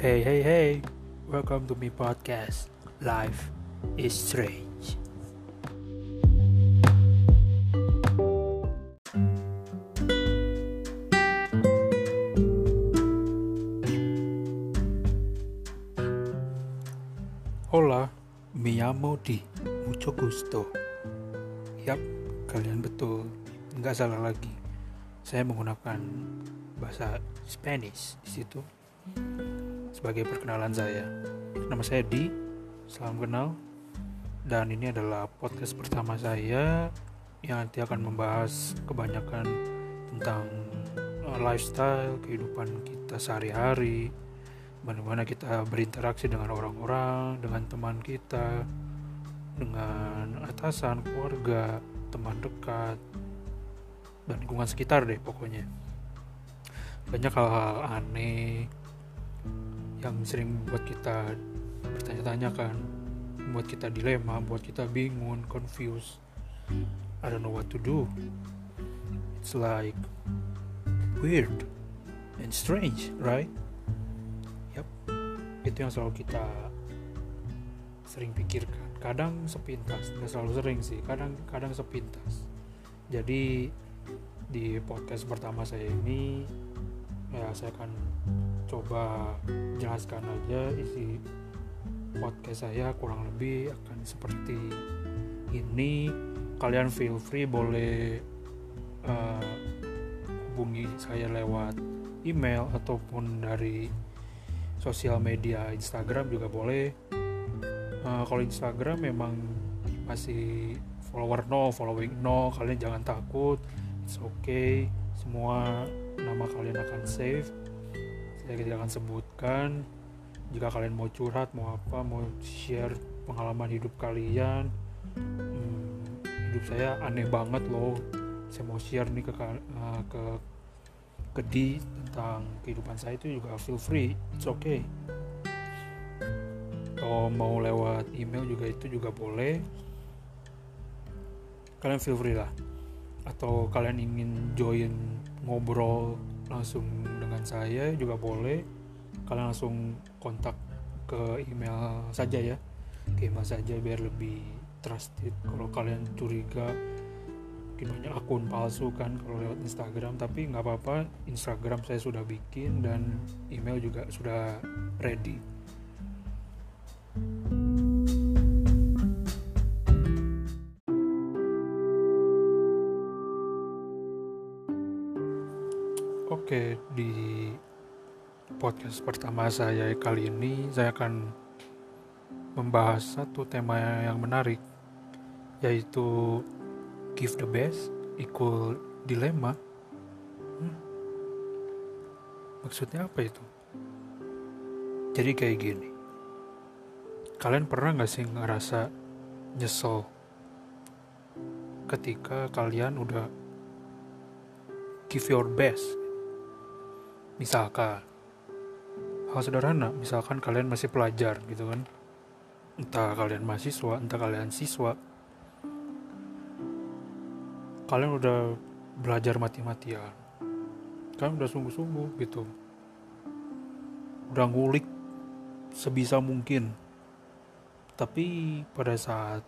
Hey, hey, hey, welcome to my podcast. Life is strange. Hola, mi llamo Di, mucho gusto. Yap, kalian betul, nggak salah lagi. Saya menggunakan bahasa Spanish di situ sebagai perkenalan saya. Nama saya Di, salam kenal. Dan ini adalah podcast pertama saya yang nanti akan membahas kebanyakan tentang uh, lifestyle, kehidupan kita sehari-hari, bagaimana kita berinteraksi dengan orang-orang, dengan teman kita, dengan atasan, keluarga, teman dekat, dan lingkungan sekitar deh pokoknya. Banyak hal-hal aneh yang sering buat kita bertanya-tanya kan, buat kita dilema, buat kita bingung, confused. I don't know what to do. It's like weird and strange, right? Yap, itu yang selalu kita sering pikirkan. Kadang sepintas, nggak selalu sering sih. Kadang kadang sepintas. Jadi di podcast pertama saya ini ya saya akan coba jelaskan aja isi podcast saya kurang lebih akan seperti ini. Kalian feel free boleh uh, hubungi saya lewat email ataupun dari sosial media Instagram juga boleh. Uh, kalau Instagram memang masih follower no following no kalian jangan takut. It's okay. Semua nama kalian akan save saya tidak akan sebutkan. Jika kalian mau curhat mau apa mau share pengalaman hidup kalian hmm, hidup saya aneh banget loh. Saya mau share nih ke uh, ke ke di tentang kehidupan saya itu juga feel free it's okay. Atau mau lewat email juga itu juga boleh. Kalian feel free lah. Atau kalian ingin join ngobrol langsung saya juga boleh kalian langsung kontak ke email saja ya. Ke email saja biar lebih trusted. Kalau kalian curiga banyak akun palsu kan kalau lewat Instagram tapi nggak apa-apa Instagram saya sudah bikin dan email juga sudah ready podcast pertama saya kali ini saya akan membahas satu tema yang menarik yaitu give the best equal dilema hmm. maksudnya apa itu? Jadi kayak gini. Kalian pernah gak sih ngerasa nyesel ketika kalian udah give your best? Misalkan hal sederhana misalkan kalian masih pelajar gitu kan. Entah kalian mahasiswa entah kalian siswa. Kalian udah belajar mati-matian kalian udah sungguh-sungguh gitu. Udah ngulik sebisa mungkin. Tapi pada saat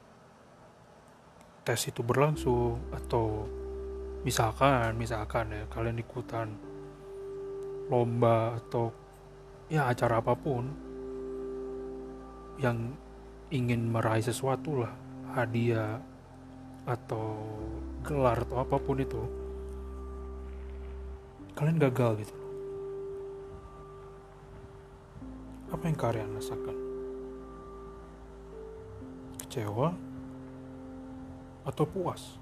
tes itu berlangsung atau misalkan misalkan ya kalian ikutan lomba atau ya acara apa pun yang ingin meraih sesuatu lah hadiah atau gelar atau apa pun itu kalian gagal gitu. Apa yang kalian rasakan? Kecewa atau puas?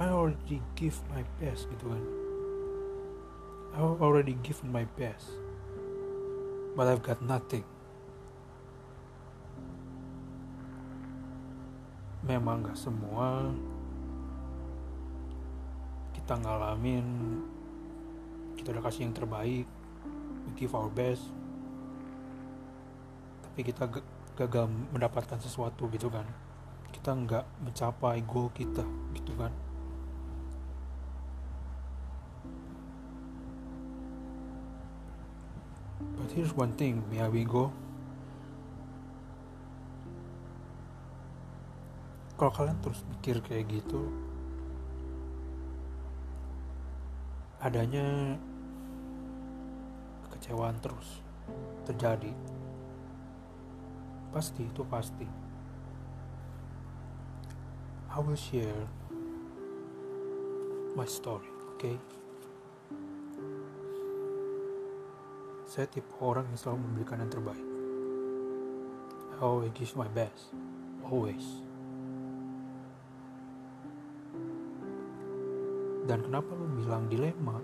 I already give my best gitu kan I already given my best but I've got nothing. Memang gak semua kita ngalamin. Kita udah kasih yang terbaik. We give our best. Tapi kita gagal mendapatkan sesuatu gitu kan. Kita nggak mencapai goal kita gitu kan here's one thing, Mia Wingo. Kalau kalian terus mikir kayak gitu, adanya kekecewaan terus terjadi. Pasti itu pasti. I will share my story, okay? Saya tipe orang yang selalu memberikan yang terbaik. I always give my best. Always. Dan kenapa lu bilang dilema?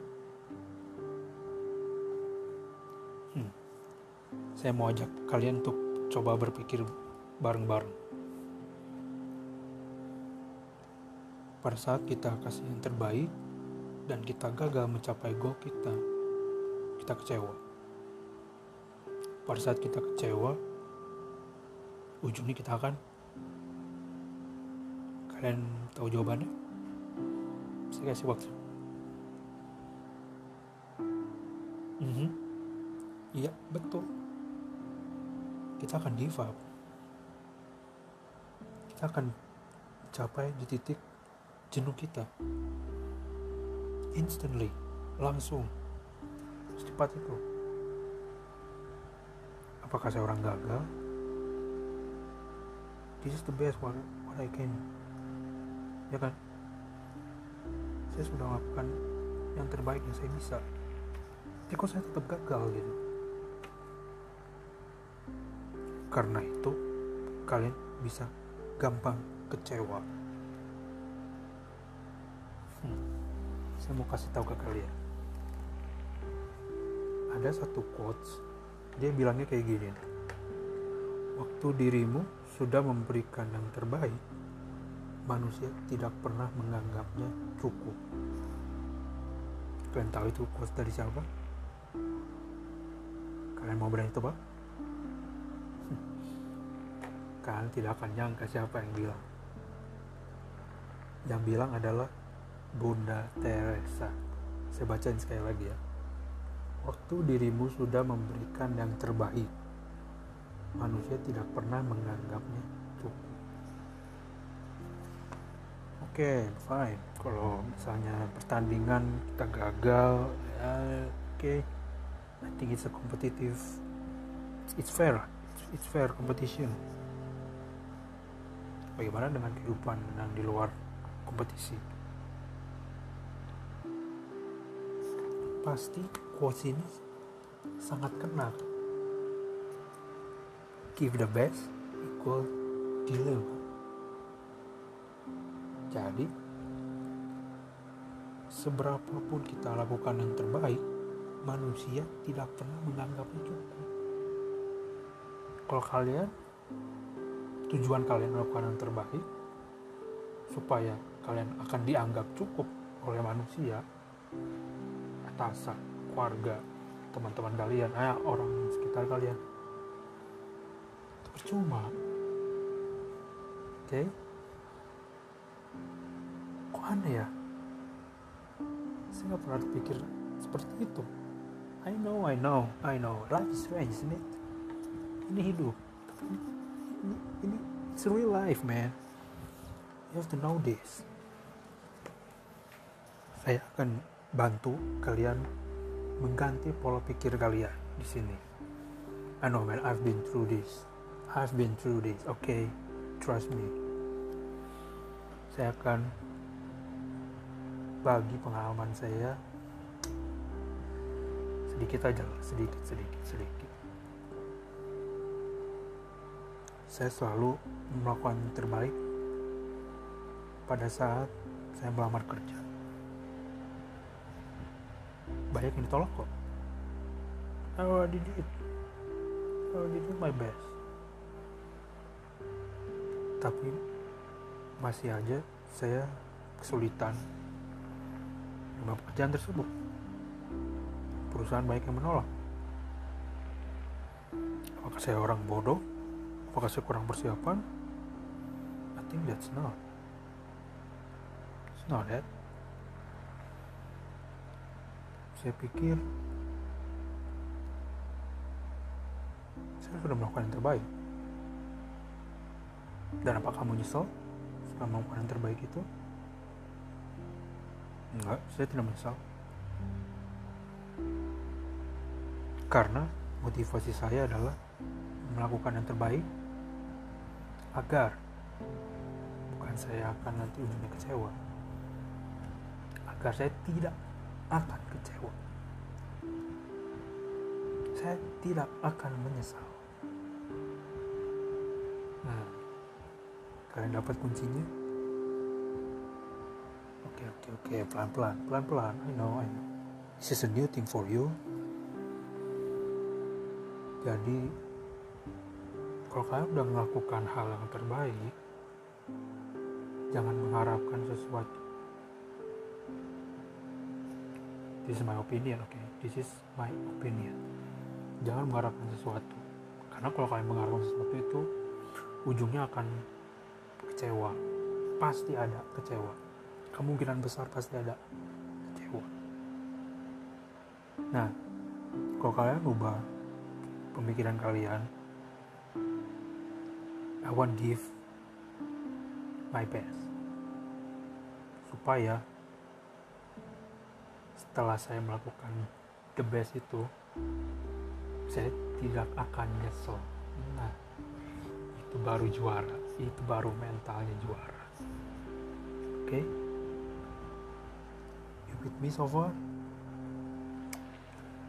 Hmm. Saya mau ajak kalian untuk coba berpikir bareng-bareng. Pada saat kita kasih yang terbaik dan kita gagal mencapai goal kita, kita kecewa pada saat kita kecewa ujungnya kita akan kalian tahu jawabannya? Saya kasih waktu. Mm -hmm. iya betul. Kita akan give kita akan capai di titik jenuh kita. Instantly. Langsung. Secepat itu apakah saya orang gagal? This is the best what, what I can. Ya kan? Saya sudah melakukan yang terbaik yang saya bisa. Tapi kok saya tetap gagal gitu? Karena itu kalian bisa gampang kecewa. Hmm, saya mau kasih tahu ke kalian. Ada satu quotes dia bilangnya kayak gini. Waktu dirimu sudah memberikan yang terbaik manusia tidak pernah menganggapnya cukup. Kalian tahu itu quotes dari siapa? Kalian mau berani tebak? Kalian tidak akan nyangka siapa yang bilang. Yang bilang adalah Bunda Teresa. Saya bacain sekali lagi ya Waktu dirimu sudah memberikan yang terbaik, manusia tidak pernah menganggapnya cukup. Oke, okay, fine. Kalau misalnya pertandingan kita gagal, ya oke. Okay. I think it's a competitive, it's fair, it's fair competition. Bagaimana dengan kehidupan yang di luar kompetisi? Pasti quotes ini sangat kena give the best equal deliver jadi seberapapun kita lakukan yang terbaik manusia tidak pernah menganggapnya cukup kalau kalian tujuan kalian melakukan yang terbaik supaya kalian akan dianggap cukup oleh manusia atasan keluarga teman-teman kalian eh, orang sekitar kalian. Itu percuma. Oke? Okay? kok aneh ya? Saya nggak pernah pikir seperti itu. I know I know I know. Life is strange isn't ini hidup. Ini, ini, ini it's real life man. You have to know this. Saya akan bantu kalian mengganti pola pikir kalian di sini. I know man, I've been through this. I've been through this. Okay, trust me. Saya akan bagi pengalaman saya sedikit aja lah, sedikit, sedikit, sedikit. Saya selalu melakukan terbaik pada saat saya melamar kerja banyak yang ditolak kok. I already did I already did my best. Tapi masih aja saya kesulitan dengan pekerjaan tersebut. Perusahaan banyak yang menolak. Apakah saya orang bodoh? Apakah saya kurang persiapan? I think that's not. It's not that saya pikir saya sudah melakukan yang terbaik. Dan apa kamu nyesel setelah melakukan yang terbaik itu? Enggak saya tidak menyesal. Karena motivasi saya adalah melakukan yang terbaik agar bukan saya akan nanti ujungnya kecewa. Agar saya tidak akan kecewa. Saya tidak akan menyesal. Nah kalian dapat kuncinya? Oke oke oke pelan pelan pelan pelan I know I know. This is a new thing for you. Jadi kalau kalian udah melakukan hal yang terbaik jangan mengharapkan sesuatu this is my opinion oke okay? this is my opinion. Jangan mengharapkan sesuatu. Karena kalau kalian mengharapkan sesuatu itu ujungnya akan kecewa. Pasti ada kecewa. Kemungkinan besar pasti ada kecewa. Nah kalau kalian ubah pemikiran kalian I want give my best. Supaya setelah saya melakukan the best itu saya tidak akan nyesel. Nah itu baru juara itu baru mentalnya juara. Oke? Okay? you with me so far?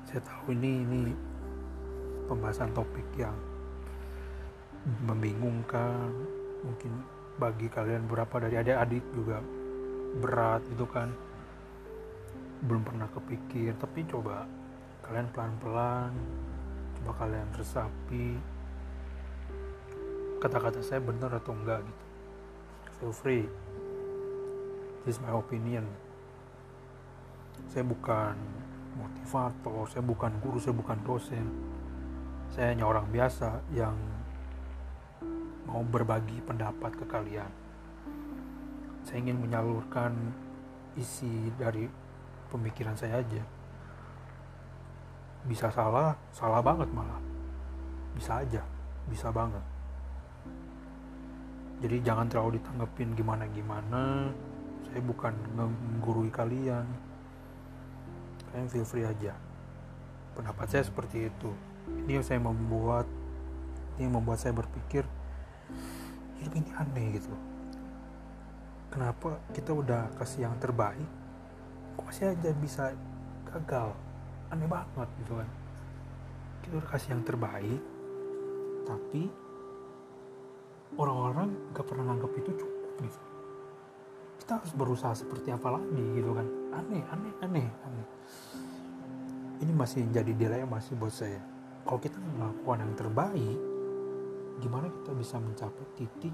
Saya tahu ini ini pembahasan topik yang membingungkan. Mungkin bagi kalian berapa dari adik-adik juga berat itu kan belum pernah kepikir tapi coba kalian pelan-pelan coba kalian resapi. Kata-kata saya benar atau enggak gitu. Feel free. This is my opinion. Saya bukan motivator saya bukan guru saya bukan dosen. Saya hanya orang biasa yang mau berbagi pendapat ke kalian. Saya ingin menyalurkan isi dari pemikiran saya aja. Bisa salah salah banget malah. Bisa aja bisa banget. Jadi jangan terlalu ditanggepin gimana gimana saya bukan menggurui kalian. Kalian feel free aja. Pendapat saya seperti itu. Ini yang saya membuat ini yang membuat saya berpikir hidup ini aneh gitu. Kenapa kita udah kasih yang terbaik kok masih aja bisa gagal. Aneh banget gitu kan. Kita udah kasih yang terbaik tapi orang-orang gak pernah nganggap itu cukup gitu. Kita harus berusaha seperti apa lagi gitu kan. Aneh aneh aneh aneh. Ini masih jadi dilema masih buat saya. Kalau kita melakukan yang terbaik gimana kita bisa mencapai titik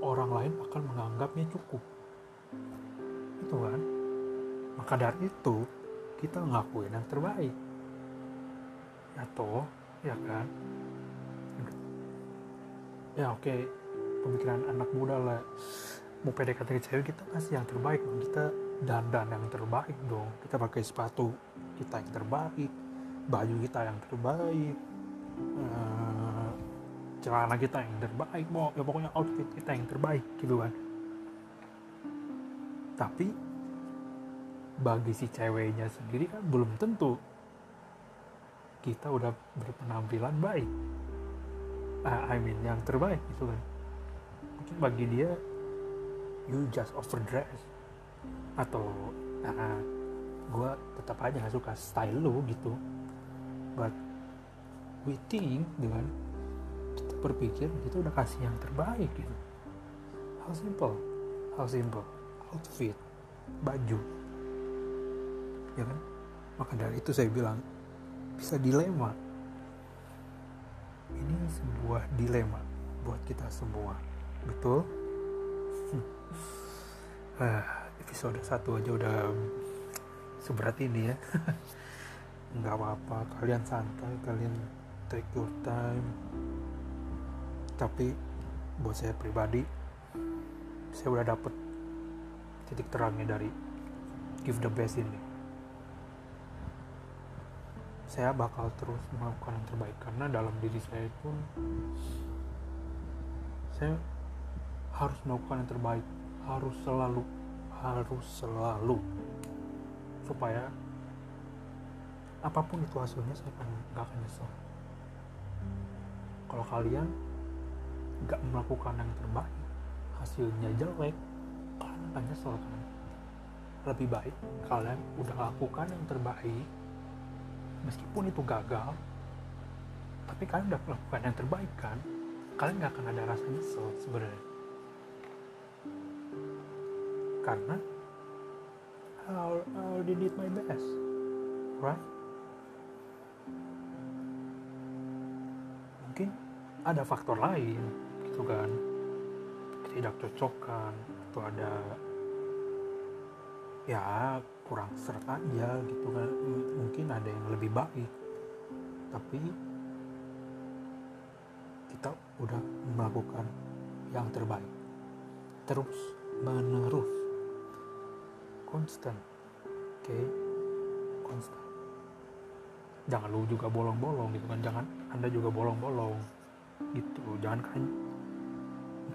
orang lain akan menganggapnya cukup? Itu kan maka dari itu kita ngelakuin yang terbaik. Ya toh ya kan? Ya oke. Okay. pemikiran anak muda lah. Mau PDKT ke cewek kita kasih yang terbaik. Kita dandan yang terbaik dong. Kita pakai sepatu kita yang terbaik. Baju kita yang terbaik. Uh, celana kita yang terbaik. Mau ya pokoknya outfit kita yang terbaik gitu kan? Tapi bagi si ceweknya sendiri kan belum tentu kita udah berpenampilan baik. Uh, I mean yang terbaik gitu kan. Mungkin bagi dia you just overdress. Atau uh, gue tetap aja gak suka style lo gitu. But we think dengan kita berpikir kita udah kasih yang terbaik gitu. How simple? How simple? Outfit baju ya kan? Maka dari itu saya bilang bisa dilema. Ini sebuah dilema buat kita semua. Betul? Uh, episode satu aja udah seberat ini ya. Nggak apa-apa kalian santai kalian take your time. Tapi buat saya pribadi saya udah dapet titik terangnya dari give the best ini saya bakal terus melakukan yang terbaik. Karena dalam diri saya pun saya harus melakukan yang terbaik. Harus selalu harus selalu. Supaya apa pun itu hasilnya saya akan nggak akan nyesel. Kalau kalian nggak melakukan yang terbaik hasilnya jelek kalian akan nyesel kan? Lebih baik kalian udah lakukan yang terbaik meskipun itu gagal tapi kalian udah melakukan yang terbaik kan? Kalian nggak akan ada rasa nyesel sebenarnya. Karena I already did my best right? Mungkin ada faktor lain gitu kan? Tidak cocokan atau ada ya kurang serta aja gitu kan. Mungkin ada yang lebih baik. Tapi kita udah melakukan yang terbaik. Terus menerus. Konstan oke? Okay? konstan jangan lu juga bolong-bolong gitu kan. Jangan anda juga bolong-bolong. Gitu. Jangan kan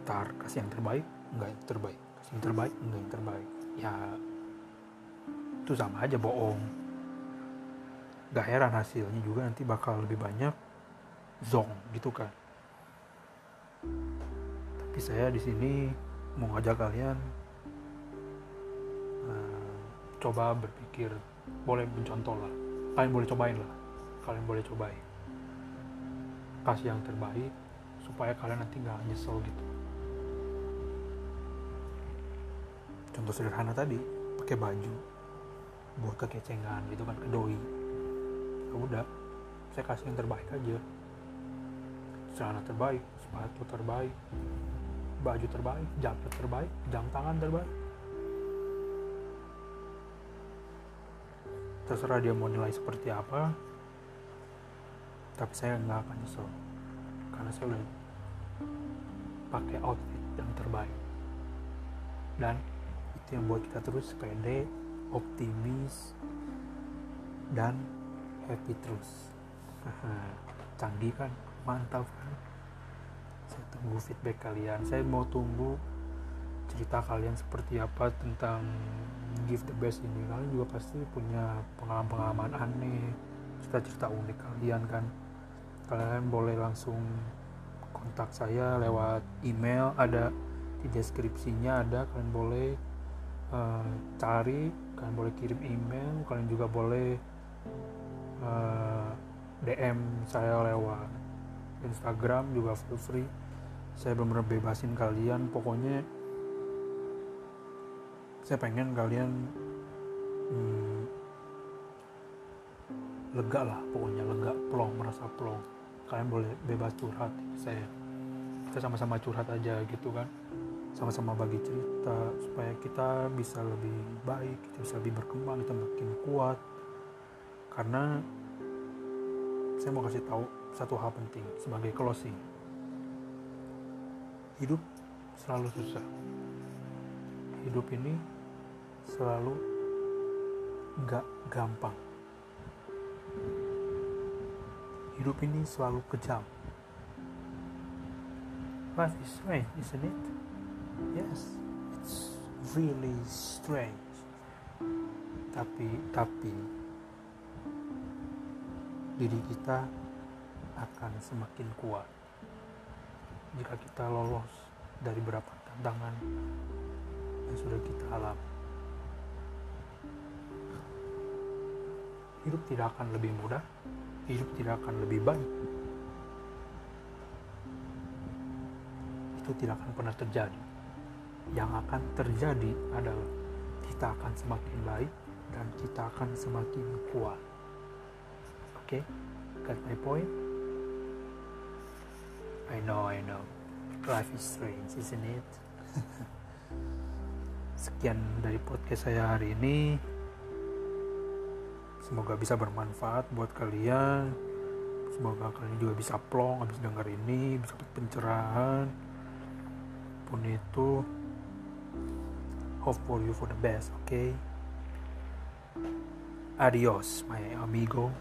ntar kasih yang terbaik enggak yang terbaik. Kasih yang terbaik enggak yang terbaik. Ya itu sama aja bohong. Gak heran hasilnya juga nanti bakal lebih banyak zong gitu kan. Tapi saya di sini mau ngajak kalian uh, coba berpikir boleh mencontoh lah. Kalian boleh cobain lah. Kalian boleh cobain. Kasih yang terbaik supaya kalian nanti nggak nyesel gitu. Contoh sederhana tadi pakai baju buat kekecengan gitu kan ke doi. Ya udah saya kasih yang terbaik aja. Celana terbaik sepatu terbaik baju terbaik jaket terbaik jam tangan terbaik. Terserah dia mau nilai seperti apa tapi saya nggak akan nyesel. Karena saya udah pakai outfit yang terbaik. Dan itu yang buat kita terus pede optimis dan happy terus. Canggih kan? Mantap kan? Saya tunggu feedback kalian. Saya mau tunggu cerita kalian seperti apa tentang give the best ini. Kalian juga pasti punya pengalaman-pengalaman aneh cerita-cerita unik kalian kan? Kalian boleh langsung kontak saya lewat email ada di deskripsinya ada. Kalian boleh uh, cari kalian boleh kirim email kalian juga boleh uh, eh, DM saya lewat Instagram juga feel free. Saya benar-benar bebasin kalian pokoknya saya pengen kalian hmm, lega lah pokoknya lega plong merasa plong. Kalian boleh bebas curhat saya kita sama-sama curhat aja gitu kan sama-sama bagi cerita supaya kita bisa lebih baik kita bisa lebih berkembang kita makin kuat. Karena saya mau kasih tahu satu hal penting sebagai closing. Hidup selalu susah. Hidup ini selalu nggak gampang. Hidup ini selalu kejam. Life is strange isn't it yes it's really strange. Tapi tapi diri kita akan semakin kuat jika kita lolos dari beberapa tantangan yang sudah kita alami. Hidup tidak akan lebih mudah hidup tidak akan lebih baik. Itu tidak akan pernah terjadi yang akan terjadi adalah kita akan semakin baik dan kita akan semakin kuat. Oke? Okay? got my point? I know I know. Life is strange isn't it? Sekian dari podcast saya hari ini. Semoga bisa bermanfaat buat kalian. Semoga kalian juga bisa plong habis dengar ini bisa dapat pencerahan. Pun itu hope for you for the best okay? Adios my amigo